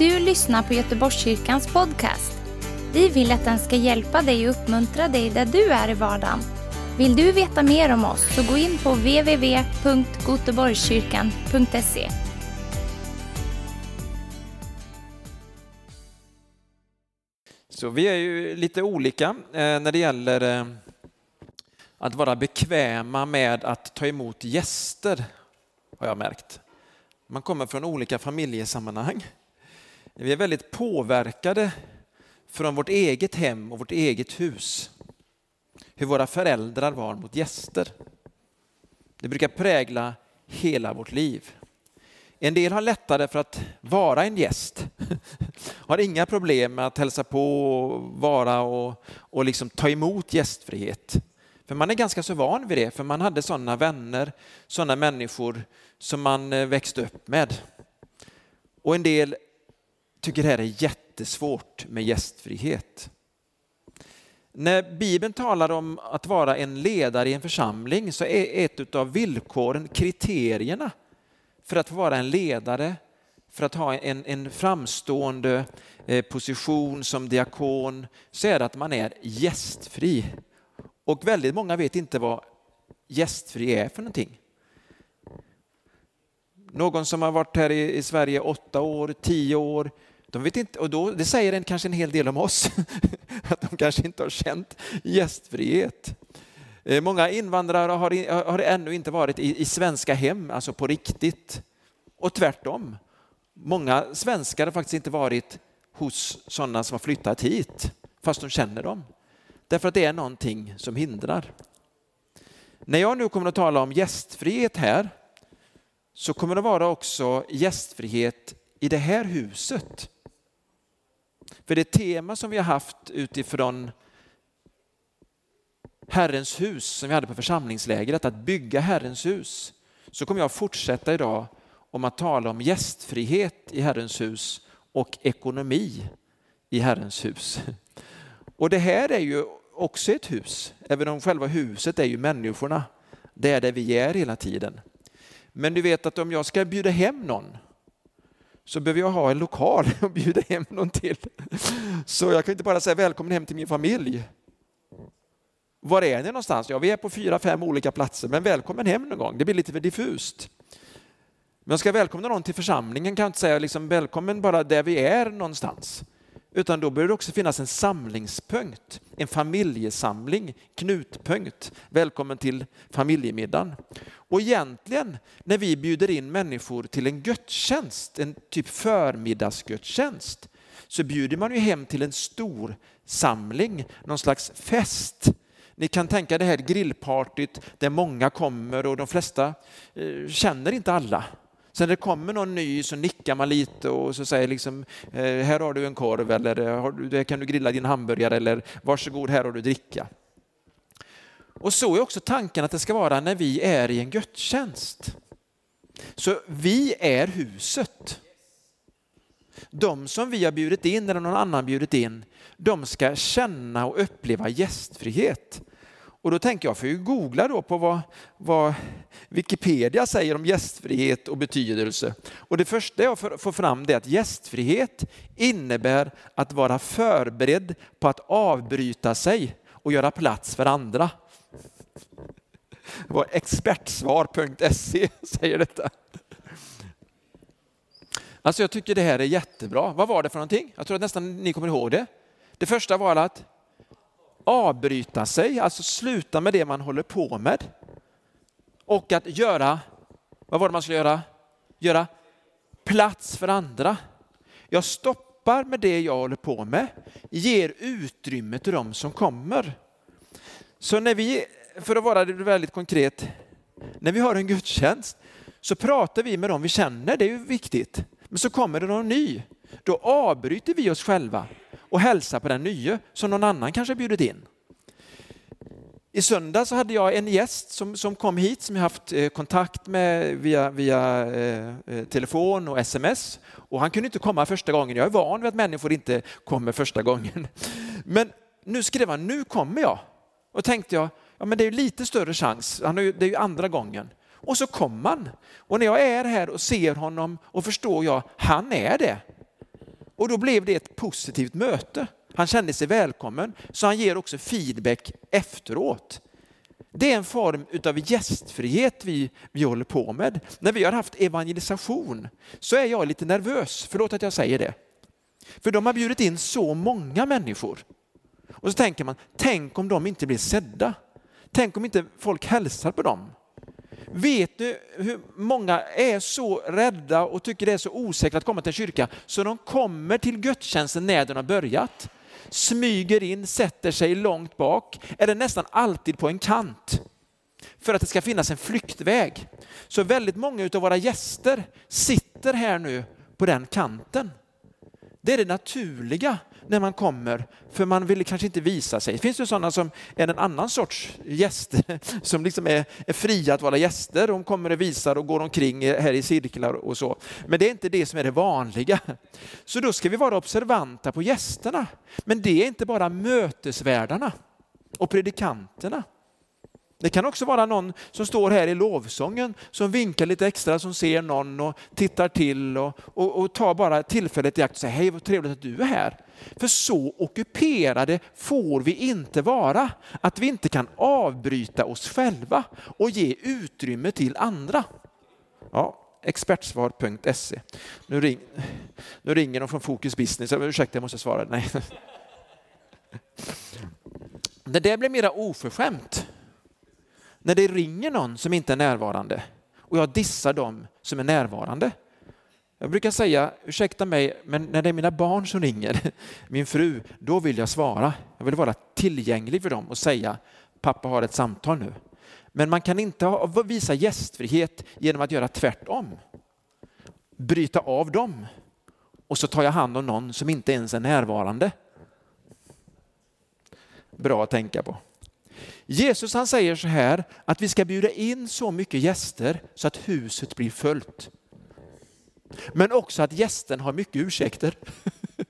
du lyssnar på Göteborgskyrkans podcast. Vi vill att den ska hjälpa dig och uppmuntra dig där du är i vardagen. Vill du veta mer om oss så gå in på www.goteborgskyrkan.se. Så vi är ju lite olika eh, när det gäller eh, att vara bekväma med att ta emot gäster, har jag märkt. Man kommer från olika familjesammanhang. Vi är väldigt påverkade från vårt eget hem och vårt eget hus. Hur våra föräldrar var mot gäster. Det brukar prägla hela vårt liv. En del har lättare för att vara en gäst. Har inga problem med att hälsa på, och vara och, och liksom ta emot gästfrihet. För man är ganska så van vid det, för man hade sådana vänner, sådana människor som man eh, växte upp med. Och en del tycker det här är jättesvårt med gästfrihet. När Bibeln talar om att vara en ledare i en församling så är ett av villkoren, kriterierna för att få vara en ledare, för att ha en, en framstående eh, position som diakon, så är det att man är gästfri. Och väldigt många vet inte vad gästfri är för någonting. Någon som har varit här i, i Sverige åtta år, tio år, de vet inte, och då, det säger en, kanske en hel del om oss, att de kanske inte har känt gästfrihet. Eh, många invandrare har, har ännu inte varit i, i svenska hem, alltså på riktigt. Och tvärtom. Många svenskar har faktiskt inte varit hos sådana som har flyttat hit, fast de känner dem. Därför att det är någonting som hindrar. När jag nu kommer att tala om gästfrihet här så kommer det vara också gästfrihet i det här huset. För det tema som vi har haft utifrån Herrens hus som vi hade på församlingslägret, att bygga Herrens hus, så kommer jag fortsätta idag om att tala om gästfrihet i Herrens hus och ekonomi i Herrens hus. Och det här är ju också ett hus, även om själva huset är ju människorna. Det är där vi är hela tiden. Men du vet att om jag ska bjuda hem någon så behöver jag ha en lokal att bjuda hem någon till. Så jag kan inte bara säga välkommen hem till min familj. Var är ni någonstans? Ja, vi är på fyra, fem olika platser, men välkommen hem någon gång. Det blir lite för diffust. Men jag ska välkomna någon till församlingen kan jag inte säga liksom välkommen bara där vi är någonstans. Utan då bör det också finnas en samlingspunkt, en familjesamling, knutpunkt. Välkommen till familjemiddagen. Och egentligen när vi bjuder in människor till en gudstjänst, en typ förmiddagsgudstjänst, så bjuder man ju hem till en stor samling, någon slags fest. Ni kan tänka det här grillpartyt där många kommer och de flesta eh, känner inte alla. Sen när det kommer någon ny så nickar man lite och så säger liksom, eh, här har du en korv eller eh, här eh, kan du grilla din hamburgare eller varsågod här har du dricka. Och så är också tanken att det ska vara när vi är i en gudstjänst. Så vi är huset. De som vi har bjudit in eller någon annan bjudit in, de ska känna och uppleva gästfrihet. Och då tänker jag, får ju googla då på vad, vad, Wikipedia säger om gästfrihet och betydelse. Och det första jag får fram är att gästfrihet innebär att vara förberedd på att avbryta sig och göra plats för andra. Vad expertsvar.se säger detta. Alltså jag tycker det här är jättebra. Vad var det för någonting? Jag tror att nästan ni kommer ihåg det. Det första var att avbryta sig, alltså sluta med det man håller på med. Och att göra, vad var det man skulle göra? Göra plats för andra. Jag stoppar med det jag håller på med, ger utrymme till de som kommer. Så när vi, för att vara väldigt konkret, när vi har en gudstjänst så pratar vi med dem vi känner, det är ju viktigt. Men så kommer det någon ny, då avbryter vi oss själva och hälsa på den nya som någon annan kanske bjudit in. I söndag så hade jag en gäst som, som kom hit som jag haft eh, kontakt med via, via eh, eh telefon och sms. Och han kunde inte komma första gången. Jag är van vid att människor inte kommer första gången. Men nu skrev han, nu kommer jag. Och tänkte jag, ja men det är ju lite större chans, det är ju andra gången. Och så kom han. Och när jag är här och ser honom och förstår jag, han är det och då blev det ett positivt möte. Han kände sig välkommen, så han ger också feedback efteråt. Det är en form av gästfrihet vi, vi håller på med. När vi har haft evangelisation så är jag lite nervös, förlåt att jag säger det. För de har bjudit in så många människor. Och så tänker man, tänk om de inte blir sedda? Tänk om inte folk hälsar på dem? Vet du hur många är så rädda och tycker det är så osäkert att komma till en kyrka så de kommer till gudstjänsten när den har börjat, smyger in, sätter sig långt bak, eller nästan alltid på en kant för att det ska finnas en flyktväg. Så väldigt många av våra gäster sitter här nu på den kanten. Det är det naturliga när man kommer, för man vill kanske inte visa sig. Det finns ju sådana som är en annan sorts gäster, som liksom är, är fria att vara gäster. De kommer och visar och går omkring här i cirklar och så. Men det är inte det som är det vanliga. Så då ska vi vara observanta på gästerna. Men det är inte bara mötesvärdarna och predikanterna. Det kan också vara någon som står här i lovsången som vinkar lite extra, som ser någon och tittar till och, och, och tar bara tillfället i akt och säger hej vad trevligt att du är här. För så ockuperade får vi inte vara, att vi inte kan avbryta oss själva och ge utrymme till andra. Ja, expertsvar.se. Nu, ring, nu ringer de från Fokus Business, ursäkta jag måste svara. Nej. Det där blir mera oförskämt när det ringer någon som inte är närvarande och jag dissar dem som är närvarande. Jag brukar säga, ursäkta mig, men när det är mina barn som ringer, min fru, då vill jag svara. Jag vill vara tillgänglig för dem och säga, pappa har ett samtal nu. Men man kan inte visa gästfrihet genom att göra tvärtom. Bryta av dem och så tar jag hand om någon som inte ens är närvarande. Bra att tänka på. Jesus han säger så här att vi ska bjuda in så mycket gäster så att huset blir fullt. Men också att gästen har mycket ursäkter.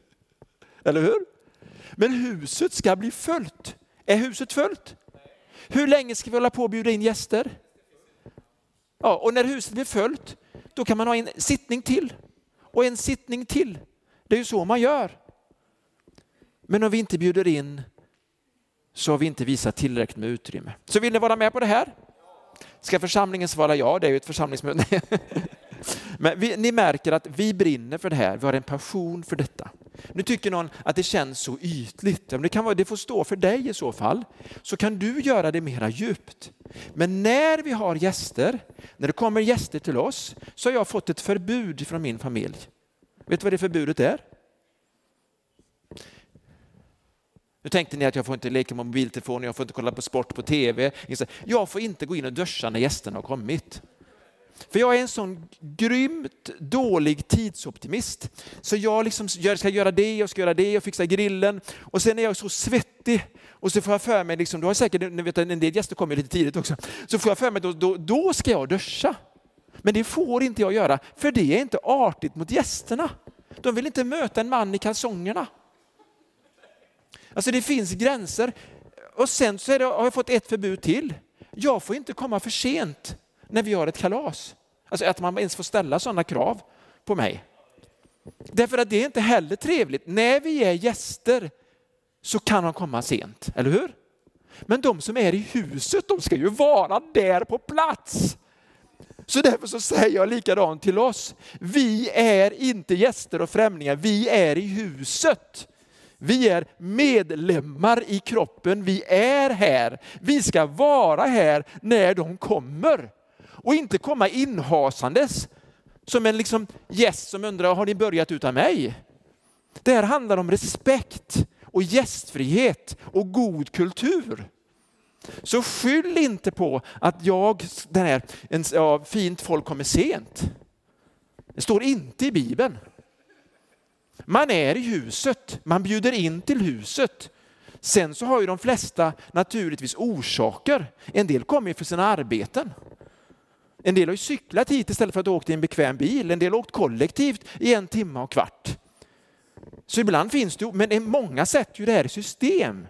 Eller hur? Men huset ska bli fullt. Är huset fullt? Hur länge ska vi hålla på att bjuda in gäster? Ja, och när huset blir fullt, då kan man ha en sittning till och en sittning till. Det är ju så man gör. Men om vi inte bjuder in så har vi inte visat tillräckligt med utrymme. Så vill ni vara med på det här? Ska församlingen svara ja? Det är ju ett församlingsmöte. Men vi, ni märker att vi brinner för det här, vi har en passion för detta. Nu tycker någon att det känns så ytligt, det, kan vara, det får stå för dig i så fall. Så kan du göra det mera djupt. Men när vi har gäster, när det kommer gäster till oss, så har jag fått ett förbud från min familj. Vet du vad det förbudet är? Nu tänkte ni att jag får inte leka med mobiltelefon, jag får inte kolla på sport på tv. Jag får inte gå in och duscha när gästerna har kommit. För jag är en sån grymt dålig tidsoptimist. Så jag liksom, ska göra det, jag ska göra det, och fixa grillen. Och sen är jag så svettig. Och så får jag för mig, liksom, du har säkert, ni vet, en del gäster kommer lite tidigt också. Så får jag för mig, då, då, då ska jag duscha. Men det får inte jag göra, för det är inte artigt mot gästerna. De vill inte möta en man i kalsongerna. Alltså det finns gränser. Och sen så det, har jag fått ett förbud till. Jag får inte komma för sent när vi har ett kalas. Alltså att man ens får ställa sådana krav på mig. Därför att det är inte heller trevligt. När vi är gäster så kan de komma sent, eller hur? Men de som är i huset, de ska ju vara där på plats. Så därför så säger jag likadant till oss. Vi är inte gäster och främlingar, vi är i huset. Vi är medlemmar i kroppen, vi är här. Vi ska vara här när de kommer. Och inte komma inhasandes som en liksom gäst som undrar, har ni börjat utan mig? Det här handlar om respekt och gästfrihet och god kultur. Så skyll inte på att jag, den här, en, ja, fint folk kommer sent. Det står inte i Bibeln. Man är i huset, man bjuder in till huset. Sen så har ju de flesta naturligtvis orsaker. En del kommer ju för sina arbeten. En del har ju cyklat hit istället för att åka i en bekväm bil. En del har åkt kollektivt i en timme och kvart. Så ibland finns det, men många sätter ju det här i system.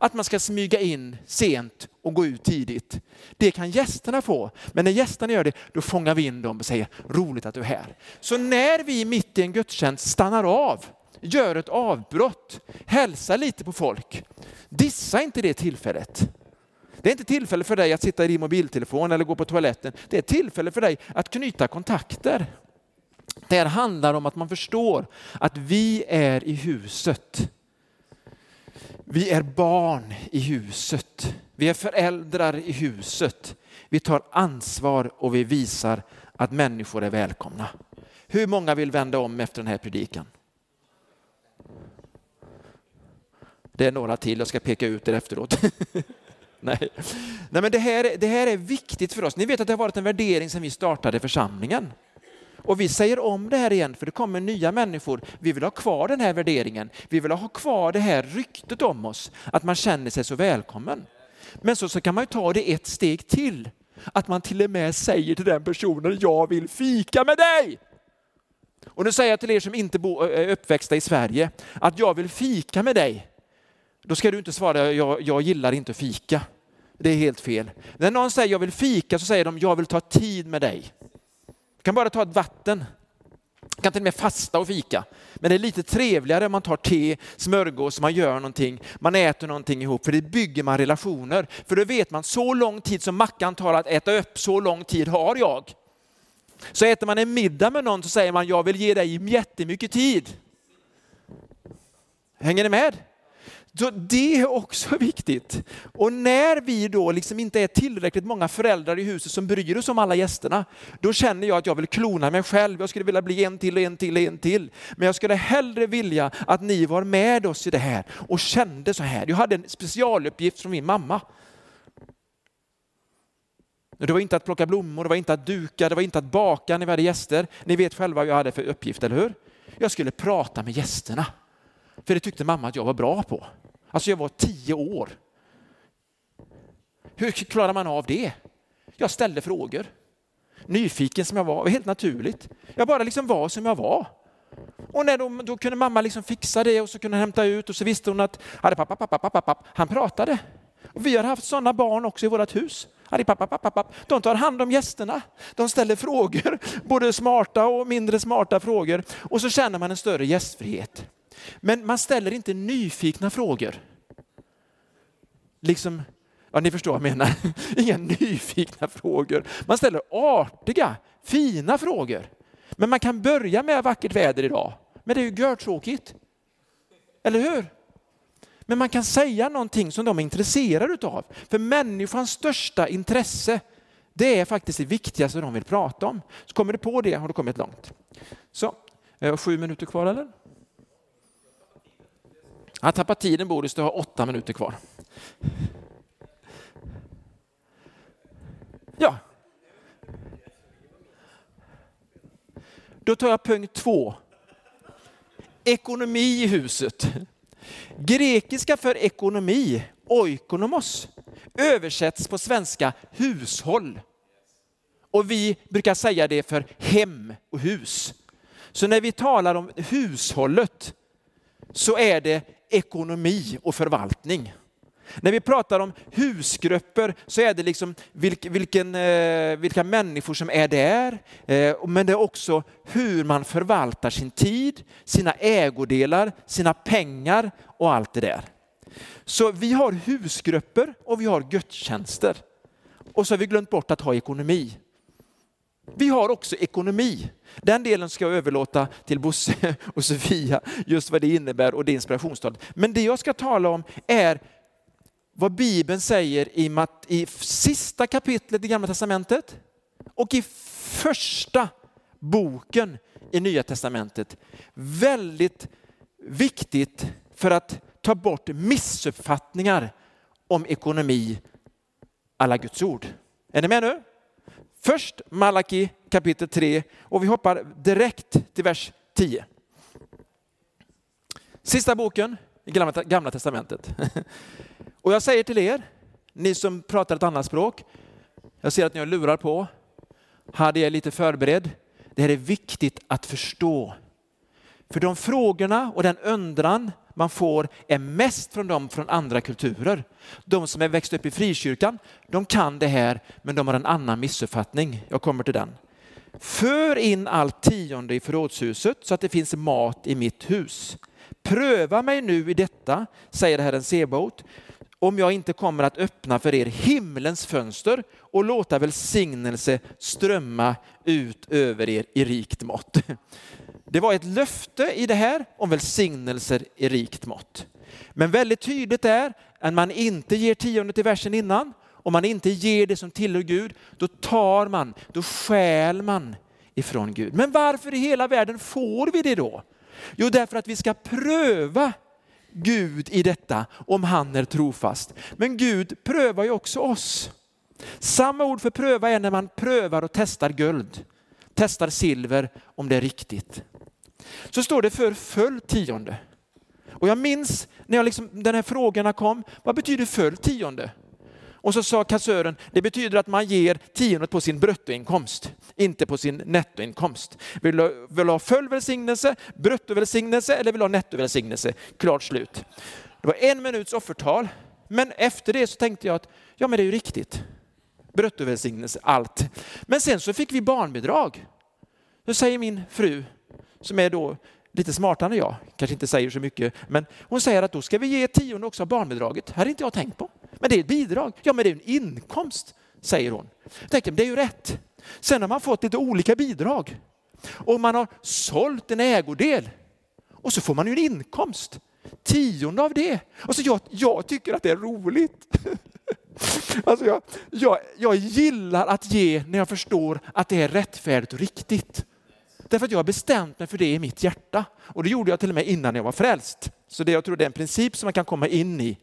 Att man ska smyga in sent och gå ut tidigt. Det kan gästerna få, men när gästerna gör det, då fångar vi in dem och säger roligt att du är här. Så när vi mitt i en gudstjänst stannar av gör ett avbrott, hälsa lite på folk. Dissa inte det tillfället. Det är inte tillfälle för dig att sitta i din mobiltelefon eller gå på toaletten. Det är tillfälle för dig att knyta kontakter. Det här handlar om att man förstår att vi är i huset. Vi är barn i huset. Vi är föräldrar i huset. Vi tar ansvar och vi visar att människor är välkomna. Hur många vill vända om efter den här predikan? Det är några till, jag ska peka ut er efteråt. Nej. Nej, men det här, det här är viktigt för oss. Ni vet att det har varit en värdering sedan vi startade församlingen. Och vi säger om det här igen för det kommer nya människor. Vi vill ha kvar den här värderingen. Vi vill ha kvar det här ryktet om oss, att man känner sig så välkommen. Men så, så kan man ju ta det ett steg till. Att man till och med säger till den personen, jag vill fika med dig. Och nu säger jag till er som inte är uppväxta i Sverige, att jag vill fika med dig. Då ska du inte svara, jag, jag gillar inte fika. Det är helt fel. När någon säger jag vill fika så säger de, jag vill ta tid med dig. Du kan bara ta ett vatten. Man kan till och med fasta och fika. Men det är lite trevligare om man tar te, smörgås, man gör någonting, man äter någonting ihop, för det bygger man relationer. För då vet man, så lång tid som Mackan tar att äta upp, så lång tid har jag. Så äter man en middag med någon så säger man, jag vill ge dig jättemycket tid. Hänger ni med? Så det är också viktigt. Och när vi då liksom inte är tillräckligt många föräldrar i huset som bryr oss om alla gästerna, då känner jag att jag vill klona mig själv. Jag skulle vilja bli en till, en till, en till. Men jag skulle hellre vilja att ni var med oss i det här och kände så här. Jag hade en specialuppgift från min mamma. Det var inte att plocka blommor, det var inte att duka, det var inte att baka när vi hade gäster. Ni vet själva vad jag hade för uppgift, eller hur? Jag skulle prata med gästerna. För det tyckte mamma att jag var bra på. Alltså jag var tio år. Hur klarar man av det? Jag ställde frågor. Nyfiken som jag var, helt naturligt. Jag bara liksom var som jag var. Och när de, då kunde mamma liksom fixa det och så kunde hon hämta ut och så visste hon att hade pappa, pappa, pappa, pappa, han pratade. Och vi har haft sådana barn också i vårt hus. Pappa, pappa, pappa. De tar hand om gästerna. De ställer frågor, både smarta och mindre smarta frågor. Och så känner man en större gästfrihet. Men man ställer inte nyfikna frågor. Liksom, ja ni förstår vad jag menar. Inga nyfikna frågor. Man ställer artiga, fina frågor. Men man kan börja med vackert väder idag. Men det är ju görtråkigt. Eller hur? Men man kan säga någonting som de är intresserade av. För människans största intresse, det är faktiskt det viktigaste de vill prata om. Så kommer du på det har du kommit långt. Så, jag har sju minuter kvar eller? Jag tappar tiden Boris, du har åtta minuter kvar. Ja. Då tar jag punkt två. Ekonomi i huset. Grekiska för ekonomi, oikonomos, översätts på svenska hushåll. Och vi brukar säga det för hem och hus. Så när vi talar om hushållet så är det ekonomi och förvaltning. När vi pratar om husgrupper så är det liksom vilken, eh, vilka människor som är där, eh, men det är också hur man förvaltar sin tid, sina ägodelar, sina pengar och allt det där. Så vi har husgrupper och vi har gudstjänster. Och så har vi glömt bort att ha ekonomi. Vi har också ekonomi. Den delen ska jag överlåta till Bosse och Sofia, just vad det innebär och det inspirationstal. Men det jag ska tala om är vad Bibeln säger i, i sista kapitlet i Gamla Testamentet och i första boken i Nya Testamentet. Väldigt viktigt för att ta bort missuppfattningar om ekonomi alla Guds ord. Är ni med nu? Först Malaki kapitel 3 och vi hoppar direkt till vers 10. Sista boken i Gamla Testamentet. Och jag säger till er, ni som pratar ett annat språk, jag ser att ni har lurar på, hade jag lite förberedd. Det här är viktigt att förstå. För de frågorna och den undran man får är mest från dem från andra kulturer. De som är växt upp i frikyrkan, de kan det här, men de har en annan missuppfattning. Jag kommer till den. För in allt tionde i förrådshuset så att det finns mat i mitt hus. Pröva mig nu i detta, säger Herren Sebaot, om jag inte kommer att öppna för er himlens fönster och låta välsignelse strömma ut över er i rikt mått. Det var ett löfte i det här om välsignelser i rikt mått. Men väldigt tydligt är att man inte ger tiondet i versen innan, om man inte ger det som tillhör Gud, då tar man, då stjäl man ifrån Gud. Men varför i hela världen får vi det då? Jo, därför att vi ska pröva Gud i detta om han är trofast. Men Gud prövar ju också oss. Samma ord för pröva är när man prövar och testar guld, testar silver om det är riktigt. Så står det för full tionde. Och jag minns när jag liksom, den här frågorna kom, vad betyder full tionde? Och så sa kassören, det betyder att man ger tiondet på sin bruttoinkomst, inte på sin nettoinkomst. Vill du, vill du ha full välsignelse, bruttovälsignelse eller vill du ha nettovälsignelse? Klart slut. Det var en minuts offertal, men efter det så tänkte jag att ja men det är ju riktigt. Bruttovälsignelse, allt. Men sen så fick vi barnbidrag. Då säger min fru, som är då lite smartare än jag, kanske inte säger så mycket, men hon säger att då ska vi ge tionde också av barnbidraget. Det hade inte jag tänkt på. Men det är ett bidrag. Ja, men det är en inkomst, säger hon. Jag tänker, det är ju rätt. Sen har man fått lite olika bidrag och man har sålt en ägodel och så får man ju en inkomst. Tionde av det. Alltså jag, jag tycker att det är roligt. Alltså jag, jag, jag gillar att ge när jag förstår att det är rättfärdigt och riktigt. Därför att jag har bestämt mig för det i mitt hjärta. Och det gjorde jag till och med innan jag var frälst. Så det, jag tror det är en princip som man kan komma in i.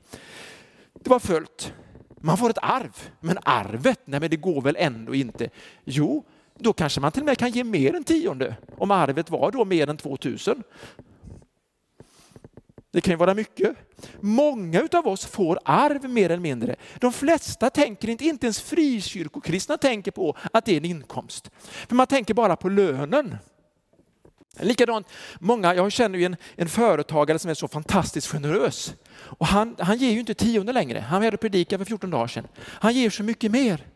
Det var följt. Man får ett arv, men arvet, nej men det går väl ändå inte. Jo, då kanske man till och med kan ge mer än tionde om arvet var då mer än 2000. Det kan ju vara mycket. Många av oss får arv mer eller mindre. De flesta tänker inte, inte ens frikyrkokristna tänker på att det är en inkomst. För man tänker bara på lönen. Likadant, många, jag känner ju en, en företagare som är så fantastiskt generös. Och han, han ger ju inte tionde längre. Han var här och predikade för 14 dagar sedan. Han ger så mycket mer.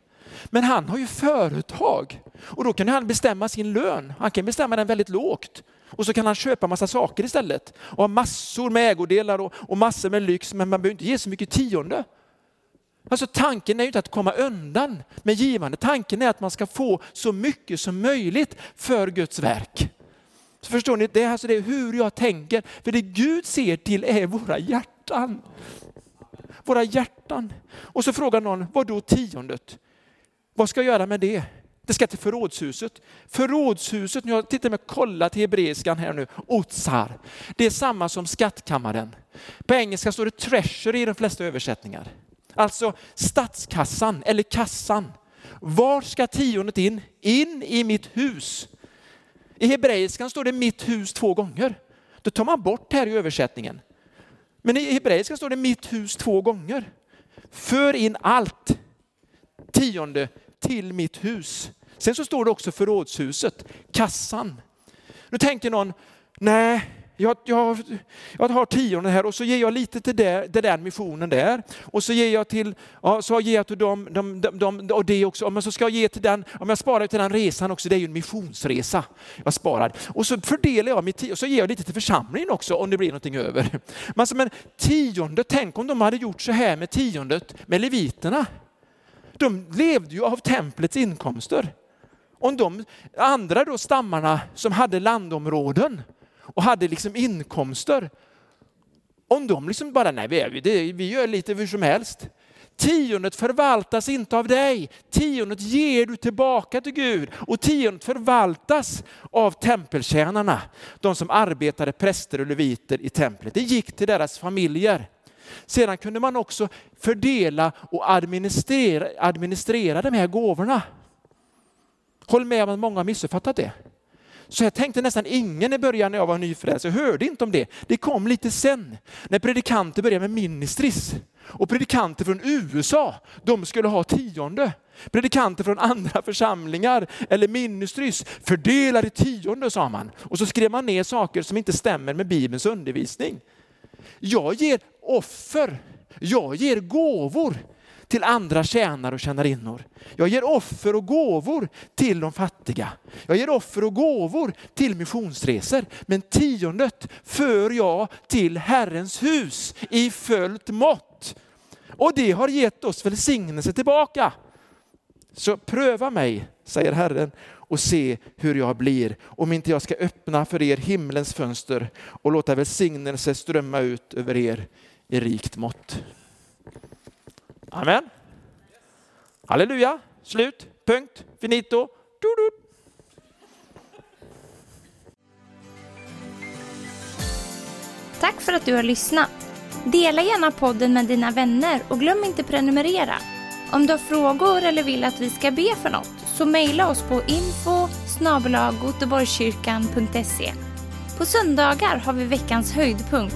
Men han har ju företag och då kan han bestämma sin lön. Han kan bestämma den väldigt lågt. Och så kan han köpa massa saker istället. Och ha massor med ägodelar och, och massor med lyx, men man behöver inte ge så mycket tionde. Alltså tanken är ju inte att komma undan med givande. Tanken är att man ska få så mycket som möjligt för Guds verk. Så förstår ni, det är, alltså det är hur jag tänker. För det Gud ser till är våra hjärtan. Våra hjärtan. Och så frågar någon, vad då tiondet? Vad ska jag göra med det? Det ska till förrådshuset. Förrådshuset, nu har jag tittat med kolla till hebreiskan här nu, otsar. Det är samma som skattkammaren. På engelska står det treasure i de flesta översättningar. Alltså statskassan eller kassan. Var ska tiondet in? In i mitt hus. I hebreiskan står det mitt hus två gånger. Då tar man bort här i översättningen. Men i hebreiska står det mitt hus två gånger. För in allt tionde till mitt hus. Sen så står det också förrådshuset, kassan. Nu tänker någon, nej, jag, jag, jag har tionde här och så ger jag lite till det, det där missionen där. Och så ger jag till, ja, så ger jag till dem, dem, dem, dem, och det också. Men så ska jag ge till den, om jag sparar till den resan också, det är ju en missionsresa. Jag sparar. Och så fördelar jag mitt tionde, och så ger jag lite till församlingen också om det blir någonting över. Men, alltså, men tionde, tänk om de hade gjort så här med tiondet med leviterna. De levde ju av templets inkomster. Om de andra då stammarna som hade landområden och hade liksom inkomster, om de liksom bara, nej vi, vi gör lite hur som helst. Tiondet förvaltas inte av dig. Tiondet ger du tillbaka till Gud och tiondet förvaltas av tempeltjänarna. De som arbetade präster och leviter i templet. Det gick till deras familjer. Sedan kunde man också fördela och administrera, administrera de här gåvorna. Håll med om att många har missuppfattat det. Så jag tänkte nästan ingen i början när jag var nyfrälst, jag hörde inte om det. Det kom lite sen, när predikanter började med ministris. Och predikanter från USA, de skulle ha tionde. Predikanter från andra församlingar eller ministris fördelade tionde sa man. Och så skrev man ner saker som inte stämmer med Bibelns undervisning. Jag ger offer, jag ger gåvor till andra tjänare och tjänarinnor. Jag ger offer och gåvor till de fattiga. Jag ger offer och gåvor till missionsresor. Men tiondet för jag till Herrens hus i följt mått. Och det har gett oss välsignelse tillbaka. Så pröva mig, säger Herren, och se hur jag blir. Om inte jag ska öppna för er himlens fönster och låta välsignelse strömma ut över er i rikt mått. Amen. Halleluja. Slut. Punkt. Finito. Du, du. Tack för att du har lyssnat. Dela gärna podden med dina vänner och glöm inte prenumerera. Om du har frågor eller vill att vi ska be för något så mejla oss på info På söndagar har vi veckans höjdpunkt.